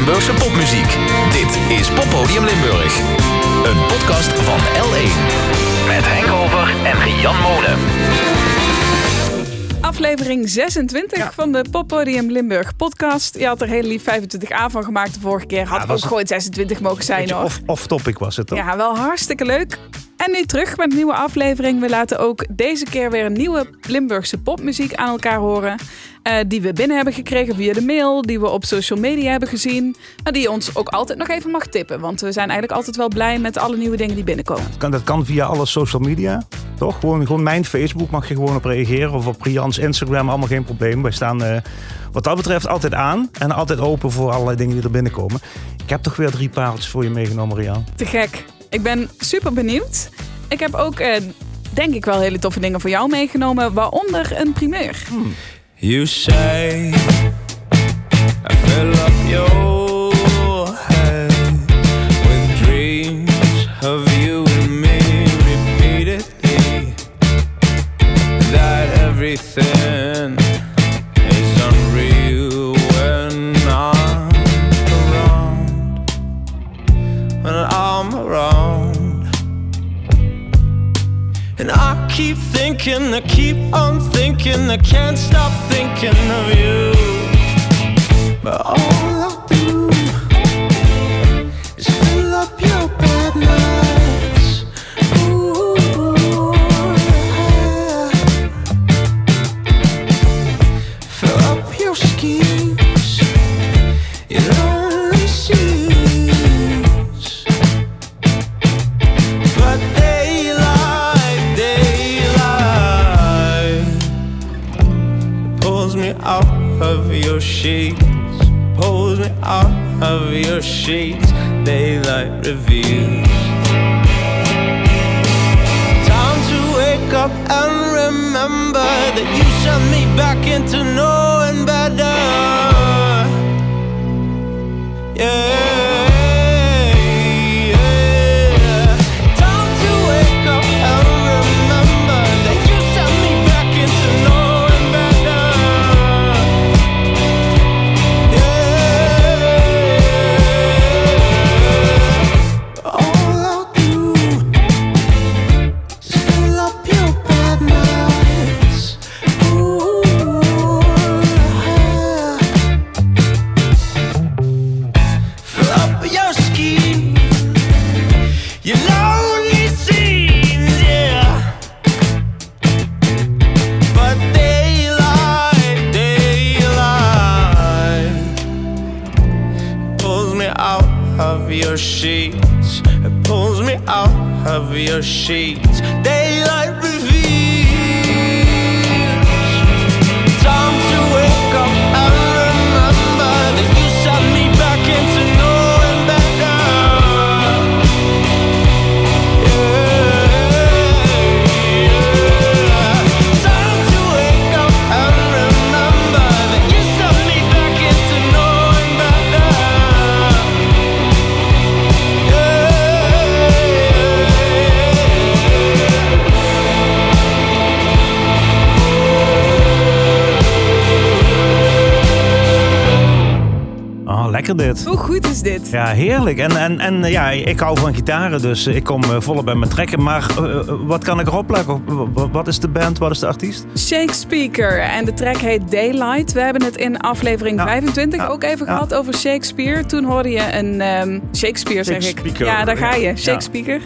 Limburgse popmuziek. Dit is Poppodium Limburg. Een podcast van L1. Met Henk Over en Jan Molen. Aflevering 26 van de Poppodium Limburg podcast. Je had er heel lief 25a van gemaakt de vorige keer. Had Ja, ook gewoon 26 mogen zijn hoor. off- Off-topic was het toch? Ja, wel hartstikke leuk. En nu terug met een nieuwe aflevering. We laten ook deze keer weer een nieuwe Limburgse popmuziek aan elkaar horen. Eh, die we binnen hebben gekregen via de mail. Die we op social media hebben gezien. Maar die je ons ook altijd nog even mag tippen. Want we zijn eigenlijk altijd wel blij met alle nieuwe dingen die binnenkomen. Kan, dat kan via alle social media, toch? Gewoon, gewoon mijn Facebook mag je gewoon op reageren. Of op Rians Instagram, allemaal geen probleem. Wij staan eh, wat dat betreft altijd aan. En altijd open voor allerlei dingen die er binnenkomen. Ik heb toch weer drie pareltjes voor je meegenomen, Rian. Te gek. Ik ben super benieuwd. Ik heb ook, eh, denk ik, wel hele toffe dingen voor jou meegenomen. Waaronder een primeur. You say I fill up your head with dreams of you and me repeatedly. That everything keep thinking, I keep on thinking, I can't stop thinking of you. But all your sheets. Daylight reveals. Ja, heerlijk. En, en, en eh, ja, ik hou van gitaren, dus ik kom eh, volop bij mijn trekken. Maar eh, wat kan ik erop leggen? Wat is de band? Wat is de artiest? Shakespeare. En de track heet Daylight. We hebben het in aflevering Ja. 25 Ja. ook even Ja. gehad over Shakespeare. Toen hoorde je een... ehm, Shakespeare zeg ik. Ja, daar ga je. Shakespeare.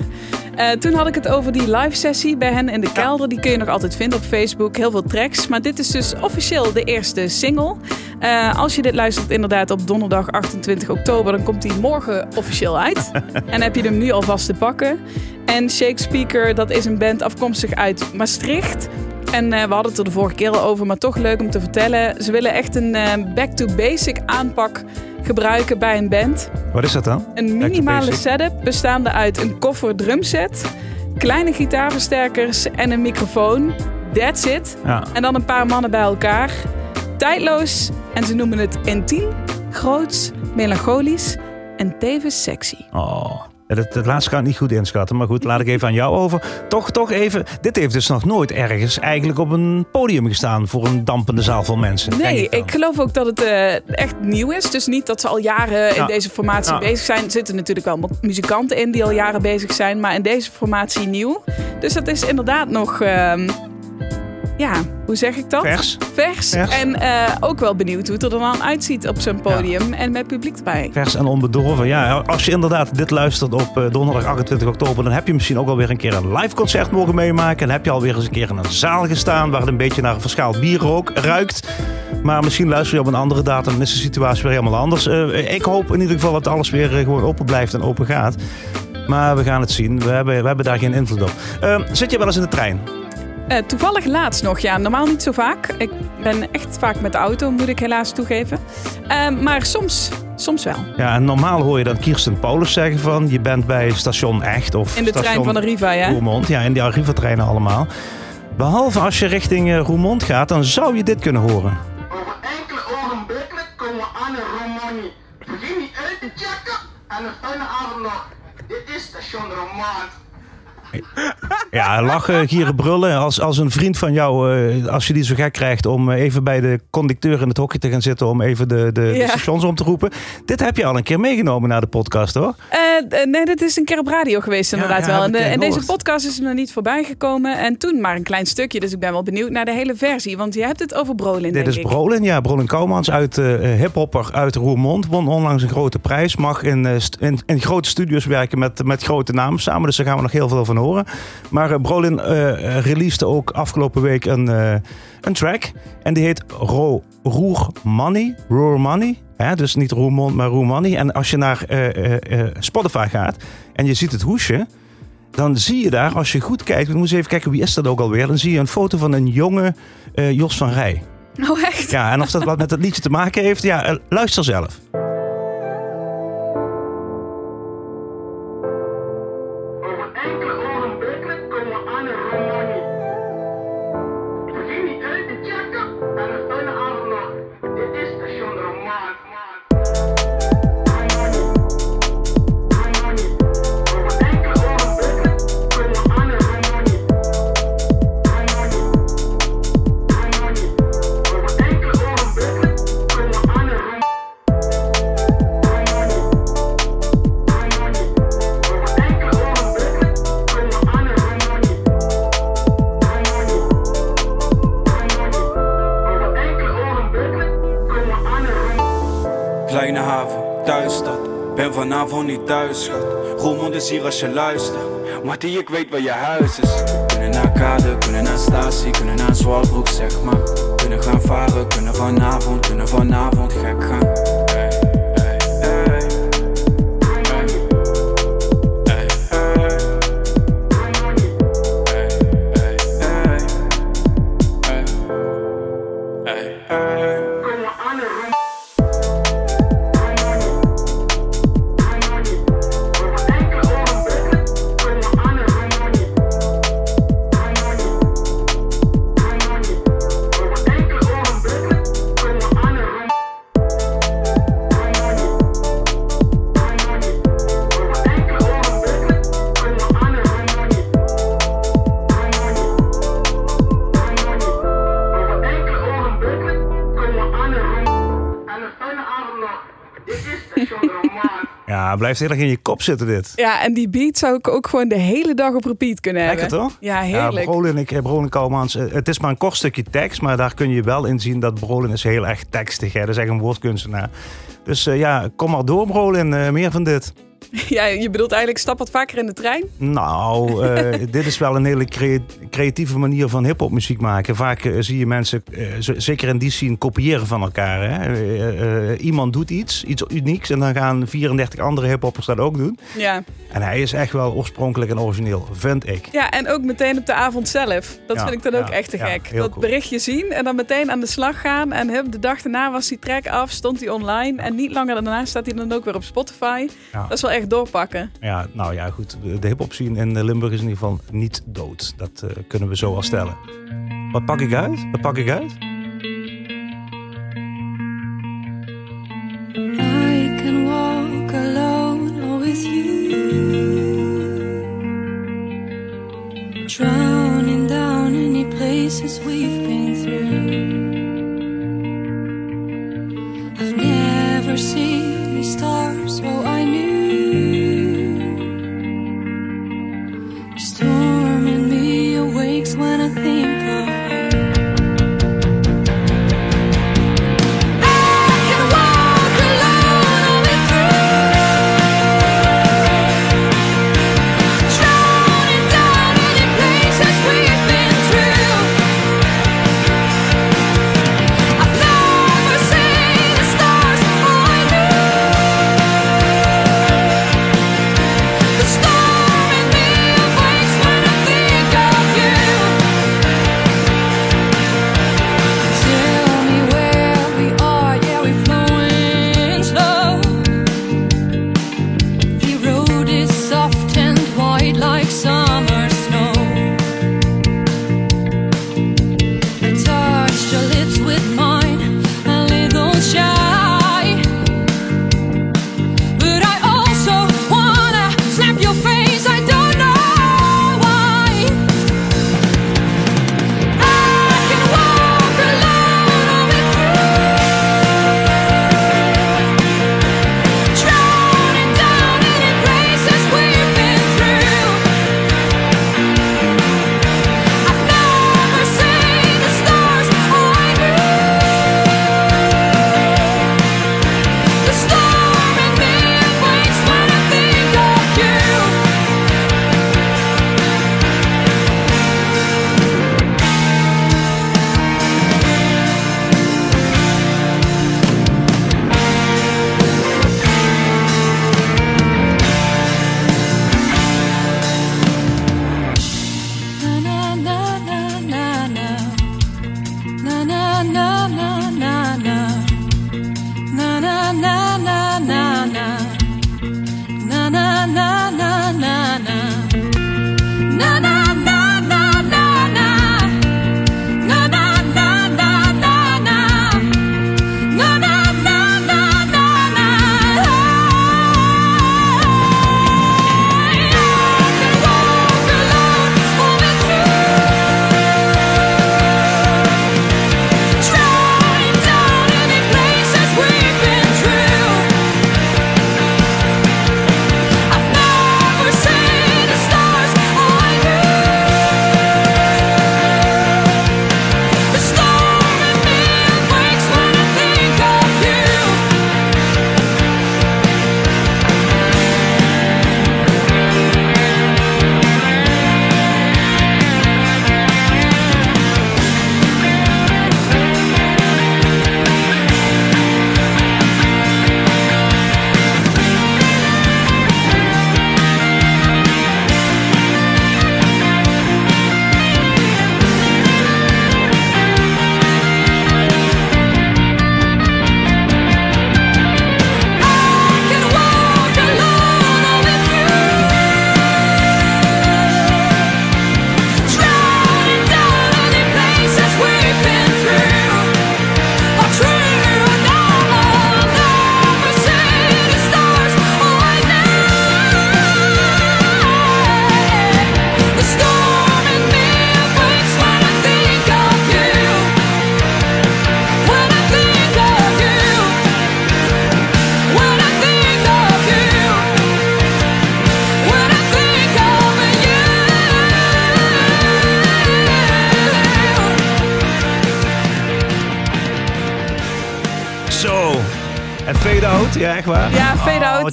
Eh, toen had ik het over die live sessie bij hen in de kelder. Die kun je nog altijd vinden op Facebook. Heel veel tracks. Maar dit is dus officieel de eerste single. Eh, als je dit luistert inderdaad op donderdag 28 oktober... dan komt die morgen officieel uit. en heb je hem nu alvast te pakken. En Shakespeare, dat is een band afkomstig uit Maastricht... En eh, we hadden het er de vorige keer al over, maar toch leuk om te vertellen. Ze willen echt een eh, back-to-basic aanpak gebruiken bij een band. Wat is dat dan? Een minimale setup bestaande uit een koffer drumset, kleine gitaarversterkers en een microfoon. That's it. Ja. En dan een paar mannen bij elkaar. Tijdloos en ze noemen het intiem, groots, melancholisch en tevens sexy. Oh. Dat, dat laatste ik niet goed inschatten. Maar goed, laat ik even aan jou over. Toch, toch even. Dit heeft dus nog nooit ergens eigenlijk op een podium gestaan voor een dampende zaal vol mensen. Nee, ik geloof ook dat het eh, echt nieuw is. Dus niet dat ze al jaren in Ja. deze formatie Ja. bezig zijn. Er zitten natuurlijk wel mu- muzikanten in die al jaren bezig zijn. Maar in deze formatie nieuw. Dus dat is inderdaad nog... ehm, ja, hoe zeg ik dat? Vers. Vers. Vers. En eh, ook wel benieuwd hoe het er dan uitziet op zo'n podium. En met publiek erbij. Vers en onbedorven. Ja, als je inderdaad dit luistert op eh, donderdag 28 oktober, dan heb je misschien ook alweer een keer een live concert mogen meemaken. En heb je alweer eens een keer in een zaal gestaan waar het een beetje naar verschaald bier rook, ruikt. Maar misschien luister je op een andere datum en is de situatie weer helemaal anders. Eh, ik hoop in ieder geval dat alles weer gewoon open blijft en open gaat. Maar we gaan het zien. We hebben, we hebben daar geen invloed op. Eh, zit je wel eens in de trein? Eh, toevallig laatst nog, ja. Normaal niet zo vaak. Ik ben echt vaak met de auto, moet ik helaas toegeven. Eh, maar soms, soms wel. Ja, en normaal hoor je dan Kirsten Paulus zeggen van... je bent bij station Echt of In de trein station van de Riva, ja. Roermond. Ja, in die Arriva-treinen allemaal. Behalve als je richting eh, Roermond gaat, dan zou je dit kunnen horen. Over enkele ogenblikken komen we aan in Romani. Begin niet uit te checken en een fijne avond nog. Dit is station Romand. Ja, lachen, gieren, brullen. Als, als een vriend van jou, eh, als je die zo gek krijgt om eh, even bij de conducteur in het hokje te gaan zitten... om even de, de, stations om te roepen. Dit heb je al een keer meegenomen naar de podcast, hoor. Eh, nee, dit is een keer op radio geweest inderdaad ja, wel. En, ik, de- en deze podcast is er nog niet voorbij gekomen. En toen maar een klein stukje. Dus ik ben wel benieuwd naar de hele versie. Want je hebt het over Brolin, Dit is ik. Brolin, ja, Brolin Kouwmans uit eh hiphopper uit Roermond. Won onlangs een grote prijs. Mag in, in grote studios werken met, met grote namen samen. Dus daar gaan we nog heel veel van horen. Maar eh, Brolin eh releasede ook afgelopen week een, eh, een track. En die heet Ro Roer Money. Roer Money. Hè, dus niet Roermond, maar Roer Money. En als je naar Spotify gaat en je ziet het hoesje... Dan zie je daar, als je goed kijkt, we moeten even kijken wie is dat ook alweer. Dan zie je een foto van een jonge Jos van Rij. Oh, echt? Ja, en of dat wat met het liedje te maken heeft, ja, luister zelf. Hier als je luistert. Mattie, ik weet waar je huis is. Kunnen naar Kade, kunnen naar Statie, kunnen naar Zwalbroek, zeg maar. Kunnen gaan varen, kunnen vanavond, kunnen vanavond gek gaan. Ja, blijft heel erg in je kop zitten dit. Ja, en die beat zou ik ook gewoon de hele dag op repeat kunnen hebben. Lekker toch? Ja, heerlijk. Ja, Brolin, ik, Brolin Kouwmans, eh, het is maar een kort stukje tekst, maar daar kun je wel in zien dat Brolin is heel erg tekstig. Hè? Dat is echt een woordkunstenaar. Dus eh, ja, kom maar door Brolin, eh, meer van dit. Ja, je bedoelt eigenlijk stap wat vaker in de trein? Nou, eh, dit is wel een hele crea- creatieve manier van hip-hop muziek maken. Vaak eh, zie je mensen, eh, zeker in die scene, kopiëren van elkaar. Hè? Iemand doet iets, iets unieks, en dan gaan 34 andere hip-hoppers dat ook doen. Ja. En hij is echt wel oorspronkelijk en origineel, vind ik. ja, en ook meteen op de avond zelf. Dat Ja, vind ik dan ook echt te ja, gek. dat cool. berichtje zien en dan meteen aan de slag gaan. En hup, de dag daarna was die track af, stond hij online. En niet langer daarna staat hij dan ook weer op Spotify. Dat is wel echt echt doorpakken. Ja, nou ja, goed. De hip-hop scene in Limburg is in ieder geval niet dood. Dat uh, kunnen we zo al stellen. Wat pak ik uit? Wat pak ik uit? I can alone with you. Drowning down any places we've been through.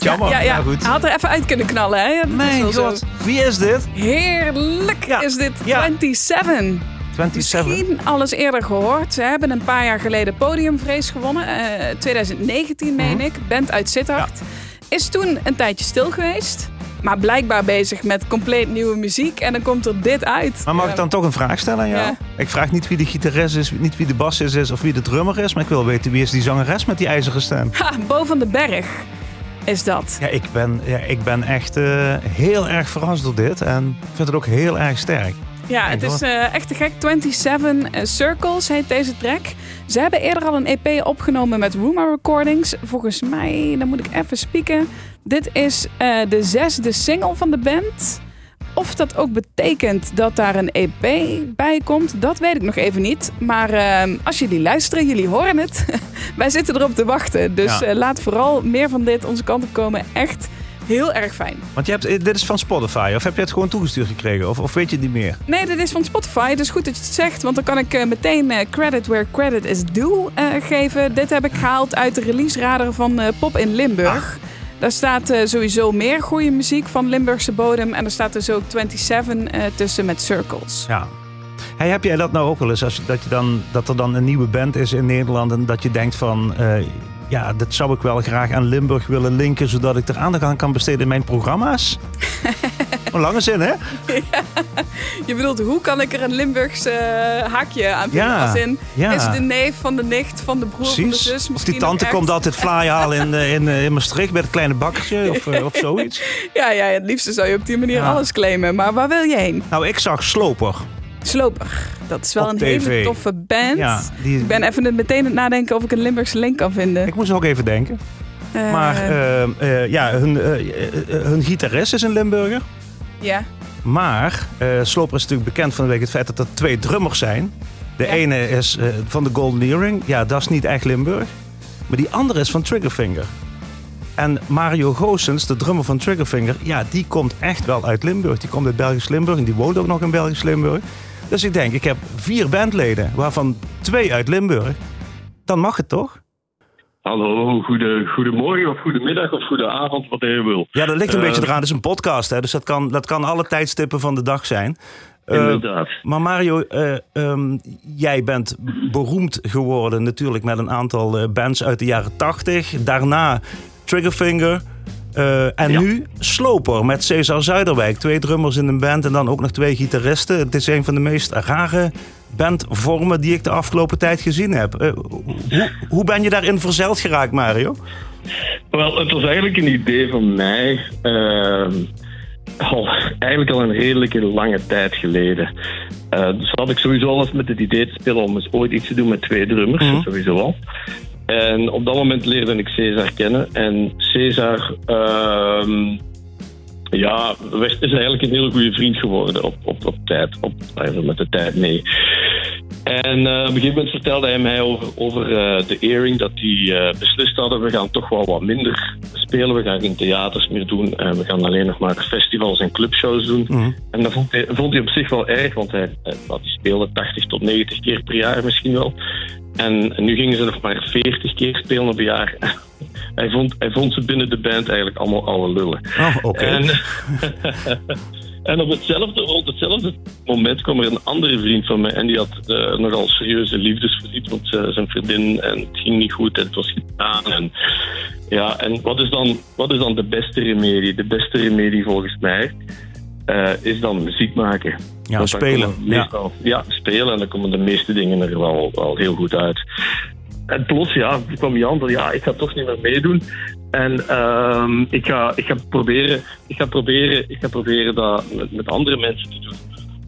Wat jammer. Ja, ja. Ja, goed. Hij had er even uit kunnen knallen, hè? Dat is Mijn wel zo. god. Wie is dit? Heerlijk Ja. is dit. Ja. 27. 27. Misschien alles eerder gehoord. Ze hebben een paar jaar geleden podiumvrees gewonnen. eh, 2019 meen Mhm. ik. Band uit Sittard. Is toen een tijdje stil geweest. Maar blijkbaar bezig met compleet nieuwe muziek. En dan komt er dit uit. Maar mag ik dan toch een vraag stellen aan jou? Ja. Ik vraag niet wie de gitarist is, niet wie de bassist is of wie de drummer is. Maar ik wil weten wie is die zangeres met die ijzeren stem. Ha, Bo van den Berg is dat. Ja, ik ben, ja, ik ben echt eh, heel erg verrast door dit. En vind het ook heel erg sterk. Ja, het is eh, echt te gek. 27 Circles heet deze track. Ze hebben eerder al een EP opgenomen met Rumor Recordings. Volgens mij, dan moet ik even spieken. Dit is eh, de zesde single van de band. Of dat ook betekent dat daar een EP bij komt, dat weet ik nog even niet. Maar eh, als jullie luisteren, jullie horen het. Wij zitten erop te wachten. Dus Ja. eh, laat vooral meer van dit onze kant op komen. Echt heel erg fijn. Want je hebt, eh, dit is van Spotify, of heb je het gewoon toegestuurd gekregen? Of, of weet je het niet meer? Nee, dit is van Spotify. Dus goed dat je het zegt. Want dan kan ik eh, meteen credit where credit is due geven. Dit heb ik gehaald uit de release-radar van eh, Pop in Limburg. Daar staat eh, sowieso meer goede muziek van Limburgse bodem. En er staat dus ook 27 eh, tussen met Circles. Ja. Hey, heb jij dat nou ook wel eens, als, dat, je dan, dat er dan een nieuwe band is in Nederland en dat je denkt van, eh, ja, dat zou ik wel graag aan Limburg willen linken, zodat ik er aandacht aan kan besteden in mijn programma's? een lange zin, hè? Je bedoelt, hoe kan ik er een Limburgse eh, haakje aan vinden? Ja, Als in, ja. is de neef van de nicht van de broer van de Precies. zus Of die tante komt altijd fly halen in, eh, in, eh, in Maastricht bij het kleine bakkertje of, of zoiets. Ja, ja, het liefste zou je op die manier Ja. alles claimen. Maar waar wil je heen? Nou, ik zag Sloper. Sloper. Dat is wel Op een TV. hele toffe band. Ja, die, Ik ben even meteen aan het nadenken of ik een Limburgse link kan vinden. ik moest ook even denken. Eh, Maar eh, eh, ja, hun, hun gitarist is een Limburger. ja. Maar Sloper is natuurlijk bekend vanwege het feit dat er twee drummers zijn. De Ja. ene is van de Golden Earring. Ja, dat is niet echt Limburg. Maar die andere is van Triggerfinger. En Mario Goossens, de drummer van Triggerfinger, ja, die komt echt wel uit Limburg. Die komt uit Belgisch Limburg en die woont ook nog in Belgisch Limburg. Dus ik denk, ik heb vier bandleden, waarvan twee uit Limburg. Dan mag het toch? Hallo, goede, goedemorgen of goedemiddag of goede avond, wat je wil. Ja, dat ligt een Eh, beetje eraan. Het is een podcast, hè, dus dat kan, dat kan alle tijdstippen van de dag zijn. Eh, Inderdaad. Maar Mario, eh, ehm, jij bent beroemd geworden natuurlijk met een aantal eh, bands uit de jaren 80. Daarna Triggerfinger. Eh, en Ja. nu Sloper met Cesar Zuiderwijk. Twee drummers in een band en dan ook nog twee gitaristen. Het is een van de meest rare bandvormen die ik de afgelopen tijd gezien heb. Eh, hoe, hoe ben je daarin verzeild geraakt, Mario? Wel, het was eigenlijk een idee van mij. ehm, al, eigenlijk al een redelijke lange tijd geleden. Eh, dus had ik sowieso al eens met het idee te spelen om eens ooit iets te doen met twee drummers. Mhm. Sowieso al. En op dat moment leerde ik Cesar kennen. En Cesar ehm, ja, werd, is eigenlijk een hele goede vriend geworden op, op, op tijd. Op, even met de tijd mee. En eh, op een gegeven moment vertelde hij mij over, over eh, de Earring dat die eh, beslist hadden. We gaan toch wel wat minder spelen. We gaan geen theaters meer doen. En we gaan alleen nog maar festivals en clubshows doen. Mhm. En dat vond hij, vond hij op zich wel erg, want hij, hij, speelde 80 tot 90 keer per jaar misschien wel. En, nu gingen ze nog maar 40 keer spelen op een jaar. hij, vond, hij vond ze binnen de band eigenlijk allemaal oude lullen. Oh, oké. En, en op hetzelfde, rond hetzelfde moment kwam er een andere vriend van mij en die had eh, nogal serieuze liefdesverdriet, want eh, zijn vriendin en het ging niet goed en het was gedaan. En, ja, en wat is, dan, wat is dan de beste remedie? De beste remedie volgens mij eh, is dan muziek maken. Ja, Want spelen. Ja. Meestal, ja. spelen en dan komen de meeste dingen er wel, wel heel goed uit. En plots, ja, kwam Jan van, ja, ik ga toch niet meer meedoen. En ehm, ik, ga, ik, ga proberen, ik, ga proberen, ik ga proberen dat met, met andere mensen te doen.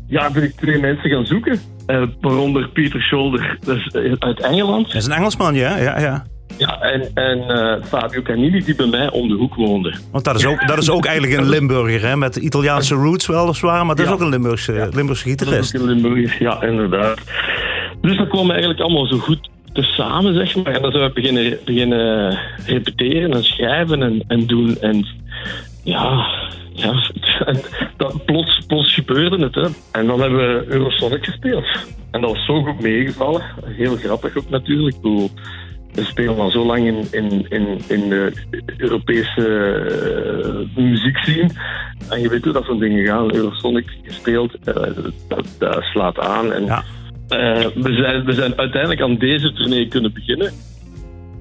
Ja, ben ik twee mensen gaan zoeken. Eh, waaronder Pieter Scholder, dat is uit Engeland. Dat is een Engelsman, ja. ja, ja. Ja, en, en eh, Fabio Canini, die bij mij om de hoek woonde. Want dat is ook, dat is ook eigenlijk een Limburger, hè? Met Italiaanse roots weliswaar, maar dat is Ja. ook een Limburgse, Limburgse Dat is gitarist. ook in Limburg, ja, inderdaad. Dus dat kwam eigenlijk allemaal zo goed te samen, zeg maar. En dan zou ik beginnen, beginnen repeteren en schrijven en, en doen. En ja, ja en dat, plots, plots gebeurde het. Hè. En dan hebben we Eurosonic gespeeld. En dat was zo goed meegevallen. Heel grappig ook natuurlijk. Bedoel, we spelen al zo lang in, in, in, in de Europese uh, muziekscene. En je weet hoe dat soort dingen gaan. Eurosonic gespeeld, uh, dat, dat, slaat aan. En Ja. uh, we, zijn, we zijn uiteindelijk aan deze tournee kunnen beginnen.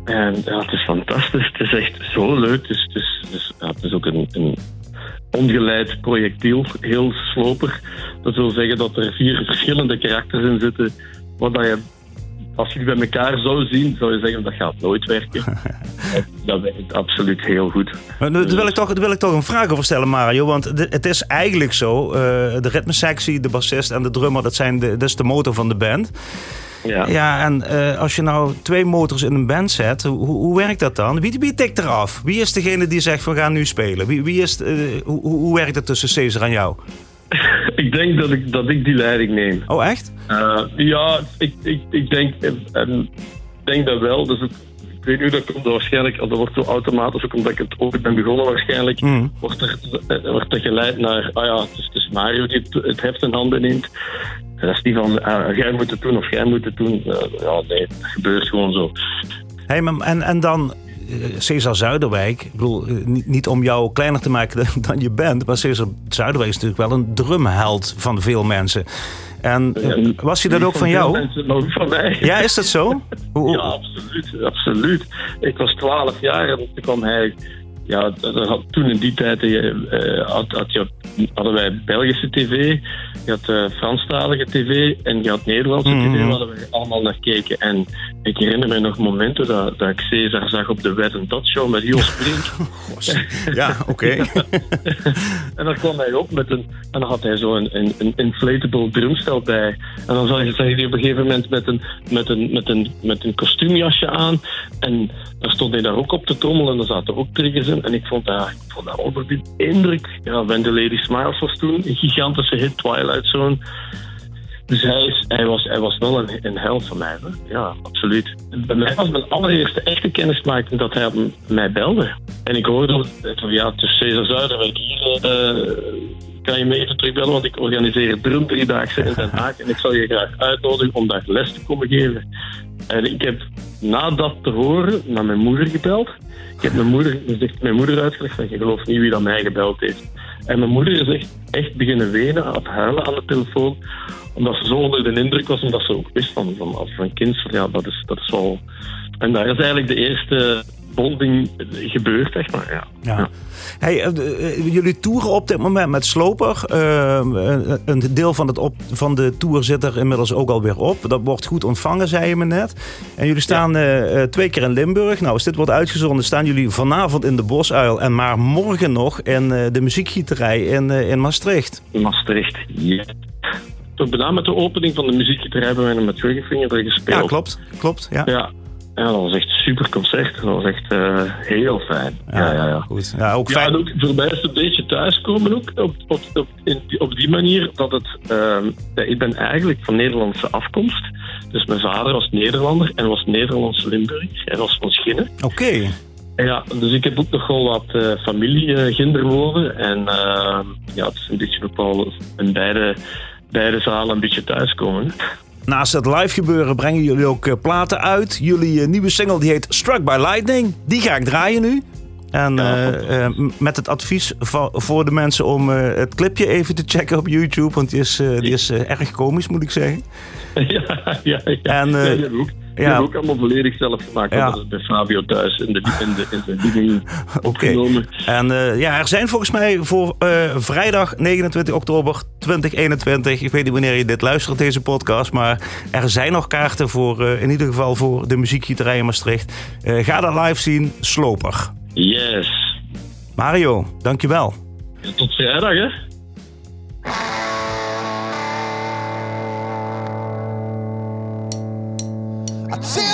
En ja, het is fantastisch. Het is echt zo leuk. Het is, het is, het is, ja, het is ook een, een ongeleid projectiel, heel sloper. Dat wil zeggen dat er vier verschillende karakters in zitten, wat dat je als je die bij elkaar zou zien, zou je zeggen dat gaat nooit werken. dat werkt absoluut heel goed. Maar daar wil, ik toch, wil ik toch een vraag over stellen, Mario. Want het is eigenlijk zo: uh, de ritmesectie, de bassist en de drummer, dat, zijn de, dat is de motor van de band. Ja, Ja, en uh, als je nou twee motors in een band zet, hoe, hoe werkt dat dan? Wie, wie tikt eraf? Wie is degene die zegt van ga nu spelen? Wie, wie is, uh, hoe, hoe werkt het tussen Cesar en jou? ik denk dat ik, dat ik die leiding neem. Oh, echt? Eh, ja, ik, ik, ik denk, eh, en, denk dat wel. Dus het, ik weet hoe dat komt. Waarschijnlijk, dat wordt zo automatisch, ook omdat ik het ooit ben begonnen waarschijnlijk, Mhm. wordt, er, eh, wordt er geleid naar, ah ja, het is, het is Mario die het, het heft in handen neemt. En dat is niet van, ah, jij moet het doen of jij moet het doen. Ja, nee, het gebeurt gewoon zo. Hey, en, en dan Cesar Zuiderwijk. Ik bedoel, eh, niet, niet om jou kleiner te maken dan, je bent. Maar Cesar Zuiderwijk is natuurlijk wel een drumheld van veel mensen. En eh, was hij dat ook van jou? Mensen, maar ook van mij. Ja, is dat zo? Hoe- Ja, absoluut, absoluut. Ik was 12 jaar en toen kwam hij. Ja, dat had, toen in die tijd eh, had, had je, hadden wij Belgische tv, je had eh, Franstalige tv en je had Nederlandse Mhm. tv, waar we allemaal naar keken. En ik herinner me nog momenten dat, dat ik Cesar zag op de Wet en Dat Show met Jos Brink. Ja, oké. En dan kwam hij op met een. En dan had hij zo een, een, een inflatable drumstel bij. En dan zag je, zag je die op een gegeven moment met een, met, een, met, een, met een kostuumjasje aan. En dan stond hij daar ook op te trommelen. En er zaten ook triggers En ik vond dat, ik vond dat indruk. Ja, When the Lady Smiles was toen een gigantische hit, Twilight Zone. Dus hij, is, hij, was, hij was wel een, een held van mij. Hè? Ja, absoluut. Bij mij was mijn allereerste echte kennismaking dat hij mij belde. En ik hoorde van ja, is Cesar Zuiderwijk hier. eh, kan je me even terugbellen, want ik organiseer drum driedaagse in Den Haag. En ik zal je graag uitnodigen om daar les te komen geven. En ik heb na dat te horen naar mijn moeder gebeld. Ik heb mijn moeder, gezegd, mijn moeder uitgelegd van je gelooft niet wie dat mij gebeld heeft. En mijn moeder is echt, echt beginnen wenen, aan huilen aan de telefoon. Omdat ze zo onder de indruk was, omdat ze ook wist van, van een kind, van, ja, dat is, dat is wel... En daar is eigenlijk de eerste bonding gebeurd, zeg maar. Ja. Ja. Hey, eh, eh, jullie toeren op dit moment met Sloper. Eh, een- deel van, het op, van de tour zit er inmiddels ook alweer op. Dat wordt goed ontvangen, zei je me net. En jullie staan twee keer in Limburg. Nou, als dit wordt uitgezonden, staan jullie vanavond in de Bosuil. En maar morgen nog in de muziekgieterij in, in Maastricht. Maastricht, ja. Toen bijna met de opening van de muziekgieterij hebben wij met Triggerfinger er gespeeld. Ja, klopt. Klopt, ja. Ja. Ja, dat was echt een super concert. Dat was echt eh, heel fijn. Ja, ja, ja. Goed. Ja, ook Ja, fijn. en ook voor mij is het een beetje thuiskomen ook op, op, op, in, op die manier dat het... ehm, ja, ik ben eigenlijk van Nederlandse afkomst. Dus mijn vader was Nederlander en was Nederlandse Limburg. Hij was van Schinnen. Oké. En Ja, dus ik heb ook nog wel wat eh, familie eh, ginder wonen. En ehm, ja, het is een beetje wel in beide, beide zalen een beetje thuiskomen. Naast het live gebeuren brengen jullie ook eh, platen uit. Jullie eh, nieuwe single die heet Struck by Lightning. Die ga ik draaien nu. En eh, met het advies voor de mensen om het clipje even te checken op YouTube. Want die is, die is erg komisch, moet ik zeggen. ja, ja, ja. En, ja, die we ook, ja. allemaal volledig zelf gemaakt. Ja. Bij Fabio thuis in de, in de, in de opgenomen. En eh, ja, er zijn volgens mij voor eh, vrijdag 29 oktober 2021. Ik weet niet wanneer je dit luistert, deze podcast. Maar er zijn nog kaarten voor, eh, in ieder geval voor de muziekgieterij in Maastricht. Ga dat live zien, Sloper. Yes. Mario, dankjewel. Ja, tot vrijdag, hè? I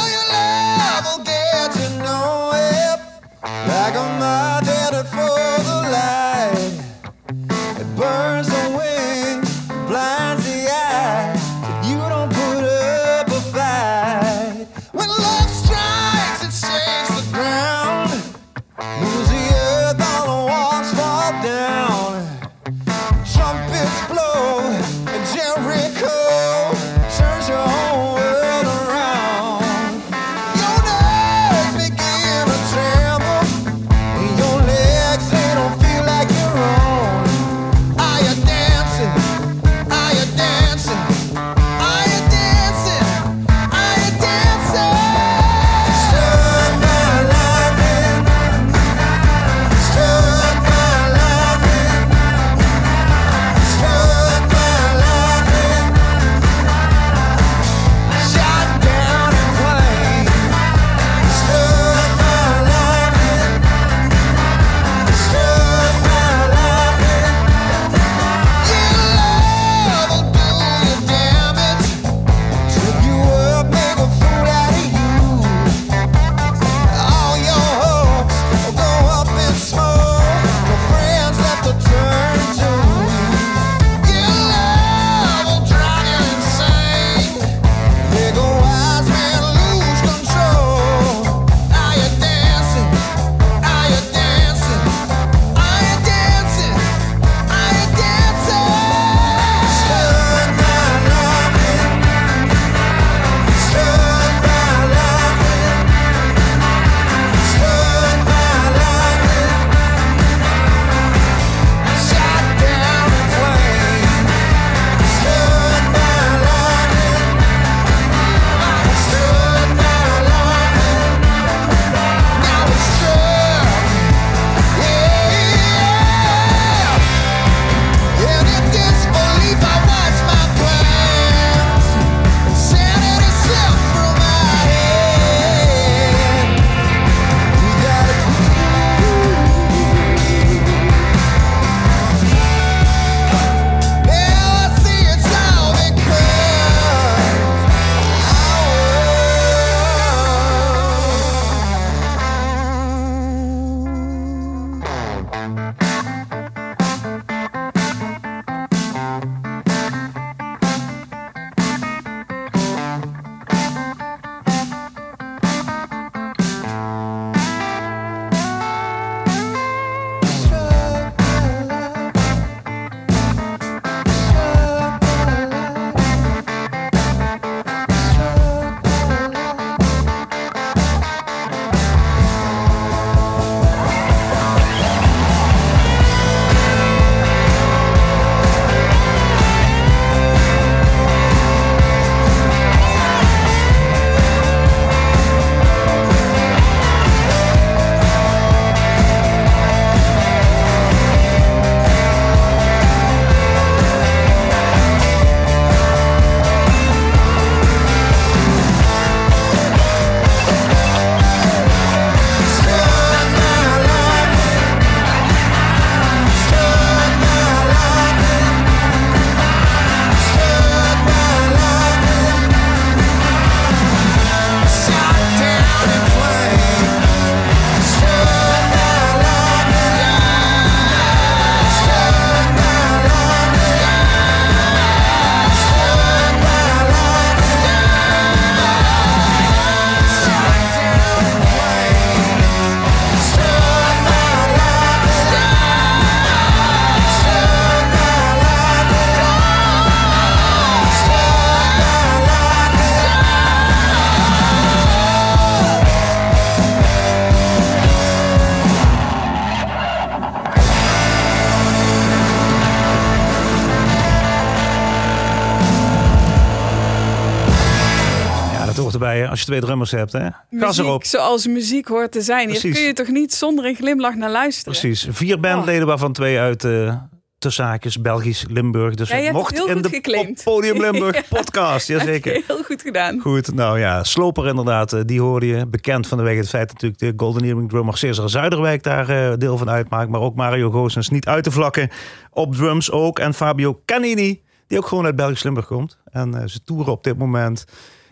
twee drummers hebt. Hè? Gas erop. zoals muziek hoort te zijn. Hier Precies. kun je toch niet zonder een glimlach naar luisteren? Precies. Vier bandleden, waarvan twee uit eh tussen haakjes Belgisch Limburg. Dus Ja, je het hebt mocht heel in goed de geclaimd. Podium Limburg Ja. podcast. Jazeker. Heel goed gedaan. Goed, nou ja, Sloper inderdaad, eh, die hoorde je. Bekend vanwege het feit natuurlijk de Golden Earring drummer Cesar Zuiderwijk daar eh, deel van uitmaakt. Maar ook Mario Goossens niet uit te vlakken. Op drums ook. En Fabio Canini, die ook gewoon uit Belgisch Limburg komt. En ze toeren op dit moment.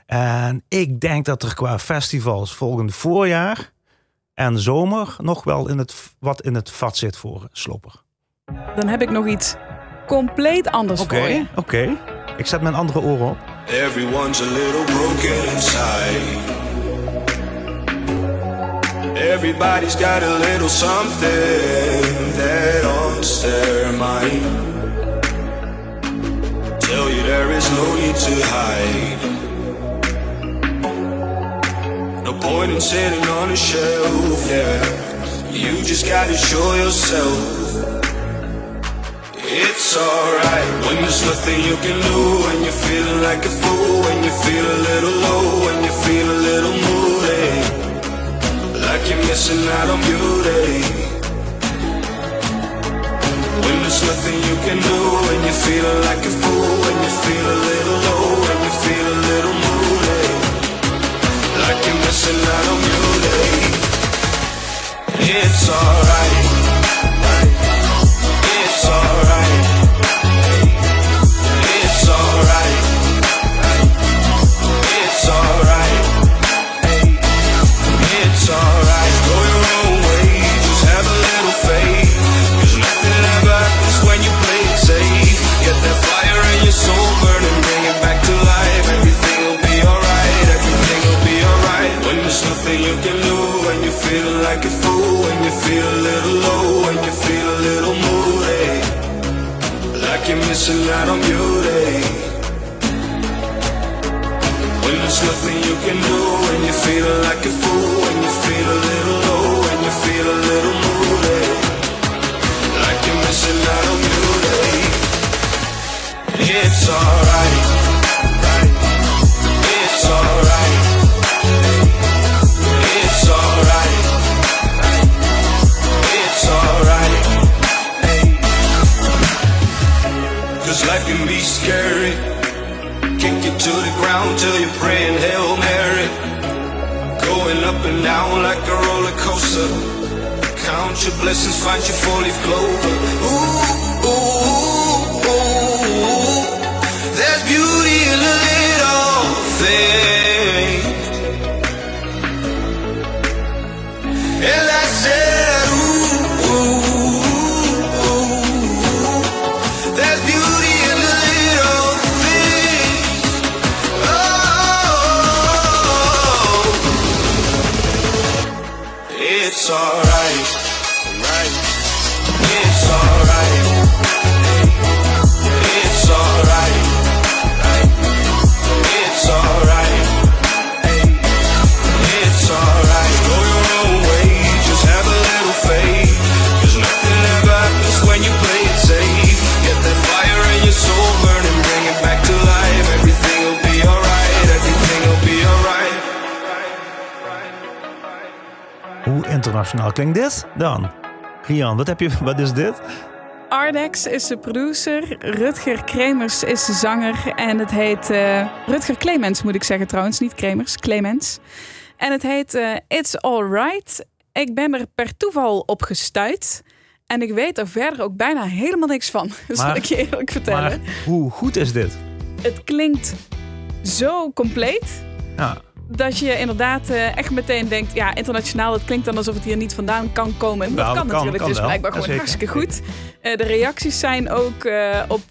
En ik denk dat er qua festivals volgend voorjaar en zomer nog wel in het, wat in het vat zit voor Sloper. Dan heb ik nog iets compleet anders Oké, voor je. oké. Ik zet mijn andere oren op. Everyone's a little broken inside. Everybody's got a little something that haunts their mind. Tell you there is no need to hide. Point in sitting on a shelf, yeah. You just gotta show yourself. It's alright when there's nothing you can do, when you're feeling like a fool, when you feel a little low, when you feel a little moody, like you're missing out on beauty. When there's nothing you can do, when you're feeling like a fool, when you feel a little low, when you feel a little moody, like you're missing out on beauty. It's alright. You feel a little low, when you feel a little moody. Like you're missing out on beauty. When there's nothing you can do, when you feel like a fool, when you feel a little low, when you feel a little moody. Like you're missing out on beauty. It's alright. Scary. Kick you to the ground till you're praying Hail Mary. Going up and down like a roller coaster. Count your blessings, find your four leaf clover. Ooh, ooh, internationaal klinkt dit dan? Rian, wat, heb je, wat is dit? Ardex is de producer, Rutger Kremers is de zanger en het heet eh, Rutger Clemens moet ik zeggen trouwens, niet Kremers, Clemens. En het heet eh, It's Alright. Ik ben er per toeval op gestuurd en ik weet er verder ook bijna helemaal niks van, zal Maar- ik je eerlijk vertellen. Maar hoe goed is dit? Het klinkt zo compleet Ja, dat je inderdaad eh, echt meteen denkt, ja, internationaal, het klinkt dan alsof het hier niet vandaan kan komen. Dat Nou, kan, dat kan, natuurlijk kan dus wel. blijkbaar gewoon hartstikke goed. Eh, de reacties zijn ook eh, op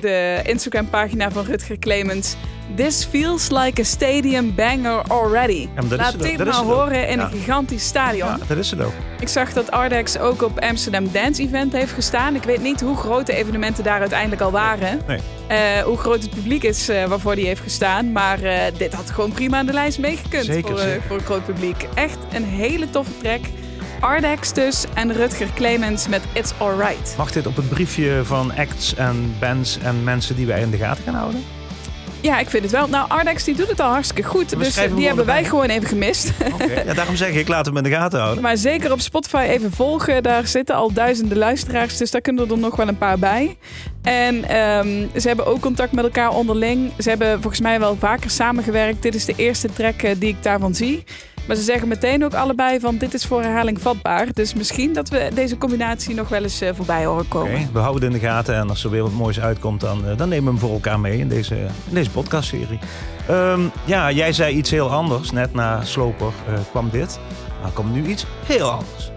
de Instagram-pagina van Rutger Clemens. This feels like a stadium banger already. Laat dit ook. horen in Ja. een gigantisch stadion. ja, dat is het ook. Ik zag dat Ardex ook op Amsterdam Dance Event heeft gestaan. Ik weet niet hoe groot de evenementen daar uiteindelijk al waren. Nee. Eh, hoe groot het publiek is eh, waarvoor die heeft gestaan. Maar eh, dit had gewoon prima aan de lijst meegekund Zeker, voor, zeker. voor een groot publiek. Echt een hele toffe track. Ardex dus en Rutger Clemens met It's Alright. Mag dit op het briefje van acts en bands en mensen die wij in de gaten gaan houden? Ja, ik vind het wel. Nou, Ardex die doet het al hartstikke goed. Dus schrijven die hebben wij gewoon even gemist. Ja, daarom zeg ik, ik laat hem in de gaten houden. Maar zeker op Spotify even volgen. Daar zitten al duizenden luisteraars. Dus daar kunnen er nog wel een paar bij. En ehm, ze hebben ook contact met elkaar onderling. Ze hebben volgens mij wel vaker samengewerkt. Dit is de eerste track eh, die ik daarvan zie. Maar ze zeggen meteen ook allebei van dit is voor herhaling vatbaar. Dus misschien dat we deze combinatie nog wel eens eh, voorbij horen komen. We houden het in de gaten en als er weer wat moois uitkomt, dan, eh, dan nemen we hem voor elkaar mee in deze, in deze podcastserie. Ehm, ja, jij zei iets heel anders. Net na Sloper eh, kwam dit. Maar komt nu iets heel anders.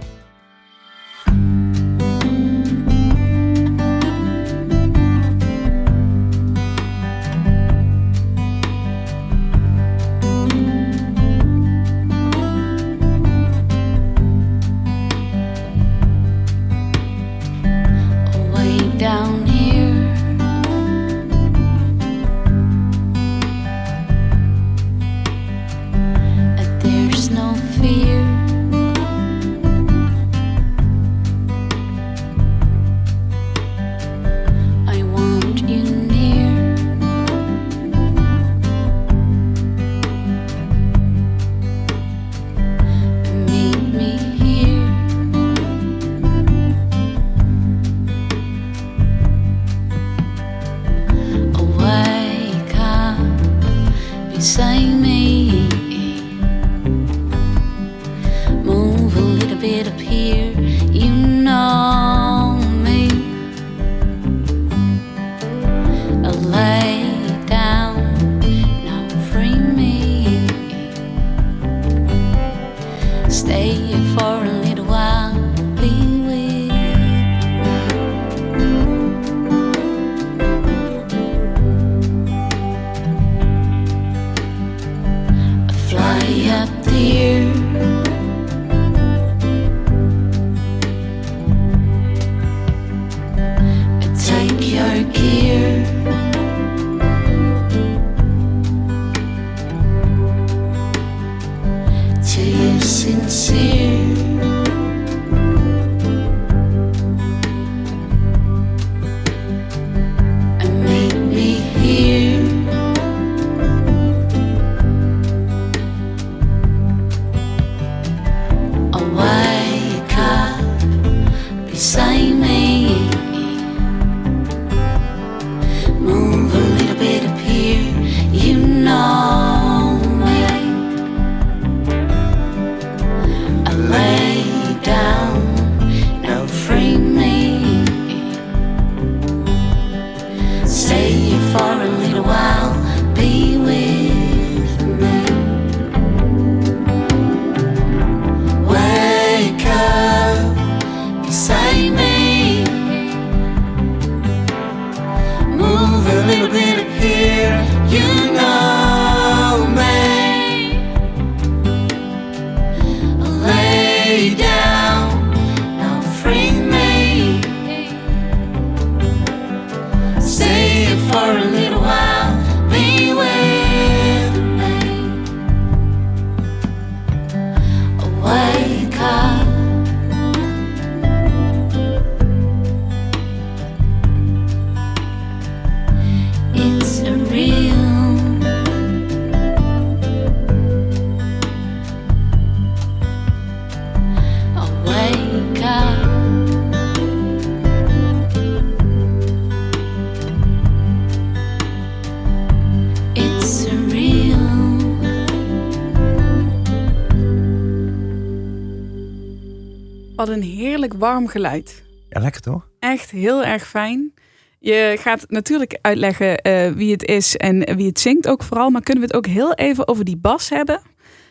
Heerlijk warm geluid. Ja, lekker toch? Echt heel erg fijn. Je gaat natuurlijk uitleggen eh, wie het is en wie het zingt ook vooral. Maar kunnen we het ook heel even over die bas hebben?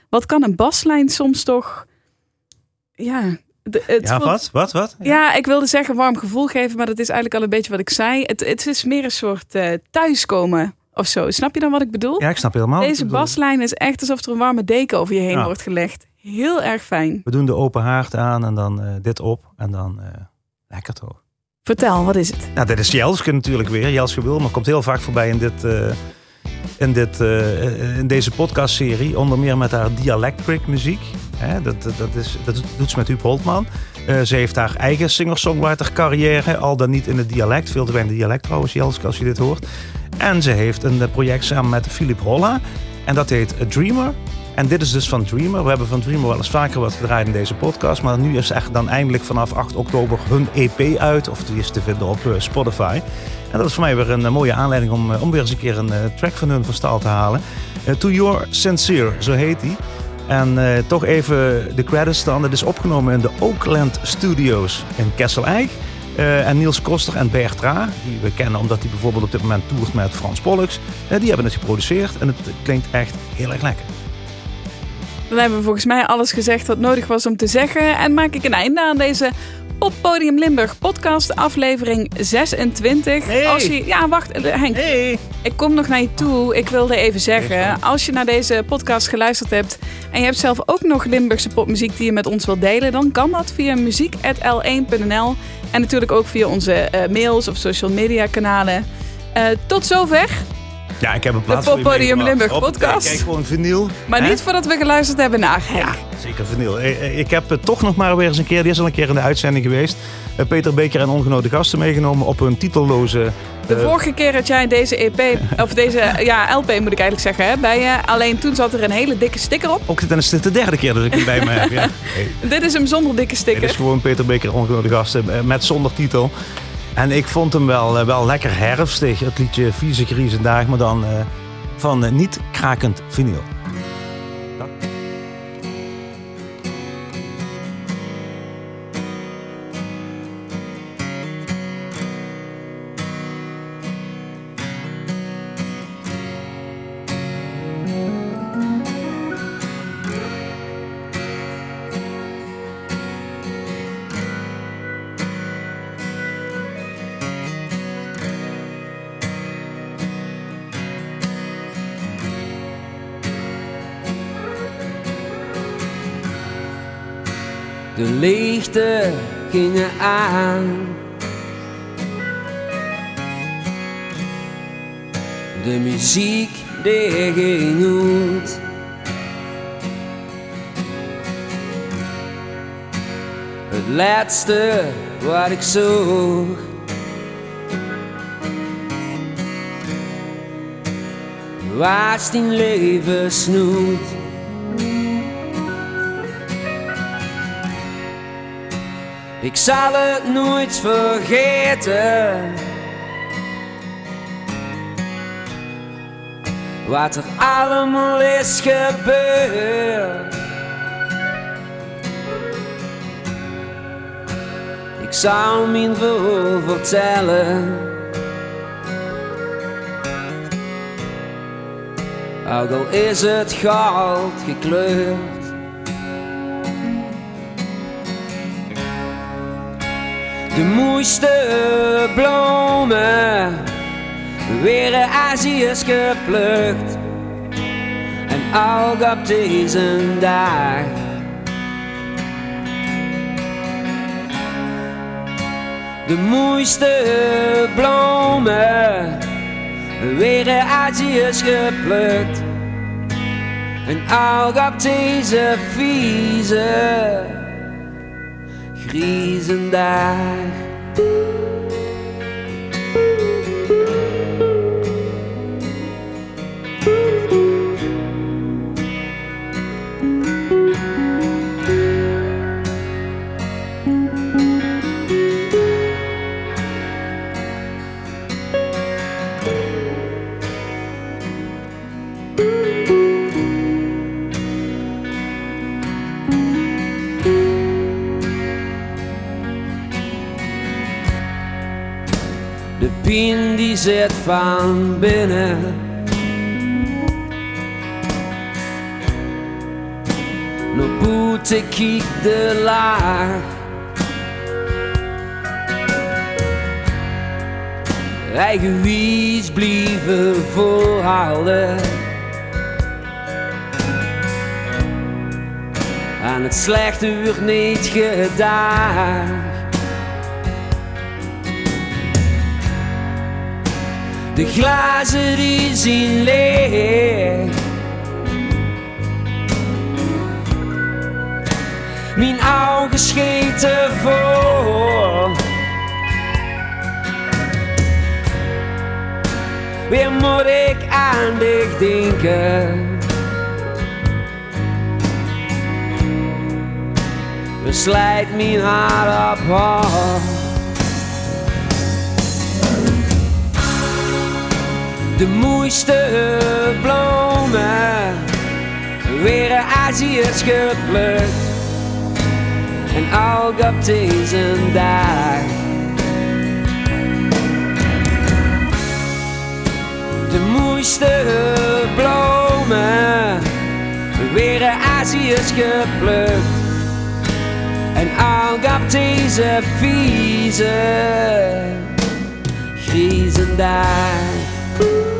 Wat kan een baslijn soms toch... Ja, de- het ja, voelt- wat? Wat? Wat? Ja, ik wilde zeggen warm gevoel geven, maar dat is eigenlijk al een beetje wat ik zei. Het, het is meer een soort eh, thuiskomen of zo. Snap je dan wat ik bedoel? Ja, ik snap helemaal. Deze baslijn is echt alsof er een warme deken over je heen Ja. wordt gelegd. Heel erg fijn. We doen de open haard aan en dan eh, dit op. En dan eh, lekker toch? Vertel, wat is het? Nou, dit is Jelske natuurlijk weer. Jelske Wilmer komt heel vaak voorbij in, dit, eh, in, dit, in deze podcastserie. Onder meer met haar Dialectric muziek. Hè, dat, dat, dat, is, dat doet ze met Huub Holtman. Ze heeft haar eigen singer-songwriter carrière. Al dan niet in het dialect. Veel te weinig dialect trouwens, Jelske, als je dit hoort. En ze heeft een project samen met Philip Holla. En dat heet A Dreamer. En dit is dus van Dreamer. We hebben van Dreamer wel eens vaker wat gedraaid in deze podcast. Maar nu is echt dan eindelijk vanaf 8 oktober hun EP uit. Of die is te vinden op eh, Spotify. En dat is voor mij weer een eh, mooie aanleiding om, eh, om weer eens een keer een track van hun van stal te halen. To Your Sincere, zo heet die. En toch even de credits dan. Het is opgenomen in de Oakland Studios in Kessel Eik. Eh, en Niels Koster en Bert Ra, die we kennen omdat hij bijvoorbeeld op dit moment toert met Frans Pollux. die hebben het geproduceerd en het klinkt echt heel erg lekker. Dan hebben we volgens mij alles gezegd wat nodig was om te zeggen. En maak ik een einde aan deze Op Podium Limburg podcast, aflevering 26. Hey. Als je, ja, wacht, eh, Henk. Hey! Ik kom nog naar je toe. Ik wilde even zeggen, als je naar deze podcast geluisterd hebt en je hebt zelf ook nog Limburgse popmuziek die je met ons wilt delen, dan kan dat via muziek.l1.nl en natuurlijk ook via onze eh, mails of social media kanalen. Eh, tot zover, Ja, ik heb een De plaats voor je Poppodium. Limburg podcast. Kijk, gewoon vinyl. maar Hè? niet voordat we geluisterd hebben naar Henk. Ja, zeker vinyl. Eh, eh, Ik heb het toch nog maar weer eens een keer, die is al een keer in de uitzending geweest. Eh, Peter Beker en ongenoten gasten meegenomen op hun titelloze... De eh, vorige keer dat jij deze EP, of deze ja, LP moet ik eigenlijk zeggen, hè, bij je. Alleen toen zat er een hele dikke sticker op. Ook dan is dit de derde keer dat ik hem bij me heb. Ja. Dit is hem zonder dikke dit sticker. is gewoon Peter Beker en ongenoten gasten eh, met zonder titel. En ik vond hem wel, eh, wel lekker herfstig. Het liedje Vieze Griezendaag, maar dan eh, van eh, niet krakend vinyl. Gingen aan. De muziek die uit. Het laatste wat ik zoog. Was die levensnood. Ik zal het nooit vergeten. Wat er allemaal is gebeurd. Ik zou mijn veel vertellen. Ook al is het goud gekleurd. De mooiste bloemen weer in Azië is geplukt. En ook op deze dag. De mooiste bloemen weer in Azië is geplukt. En ook op deze vieze griezendag. De pien die zit van binnen. Naar boete kiek de laag. Eigen wies blijven volhouden. Aan het slechte wordt niet gedaan. De glazen die zien leeg. Mijn ogen scheten voor. weer moet ik aan dich denken. We slijt mijn haar op haar. De mooiste bloemen, weer Aziërs geplukt. En ook op deze dag. De mooiste bloemen, weer Aziërs geplukt. En ook op deze vieze griezendag. Deze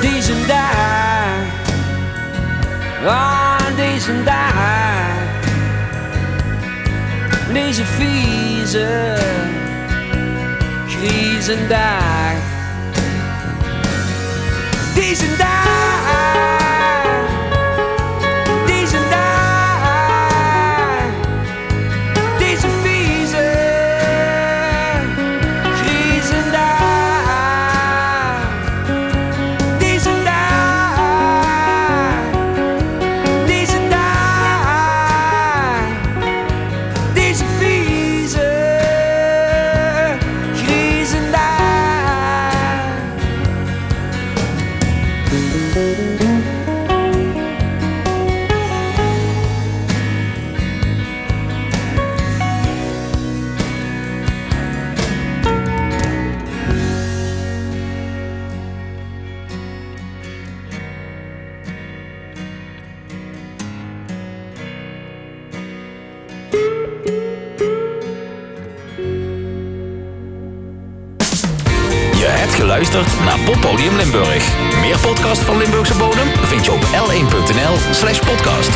Deze dag, ah, deze dag, deze vieze, griezen dag. Deze dag, Poppodium Limburg. Meer podcast van Limburgse bodem vind je op l1.nl slash podcast.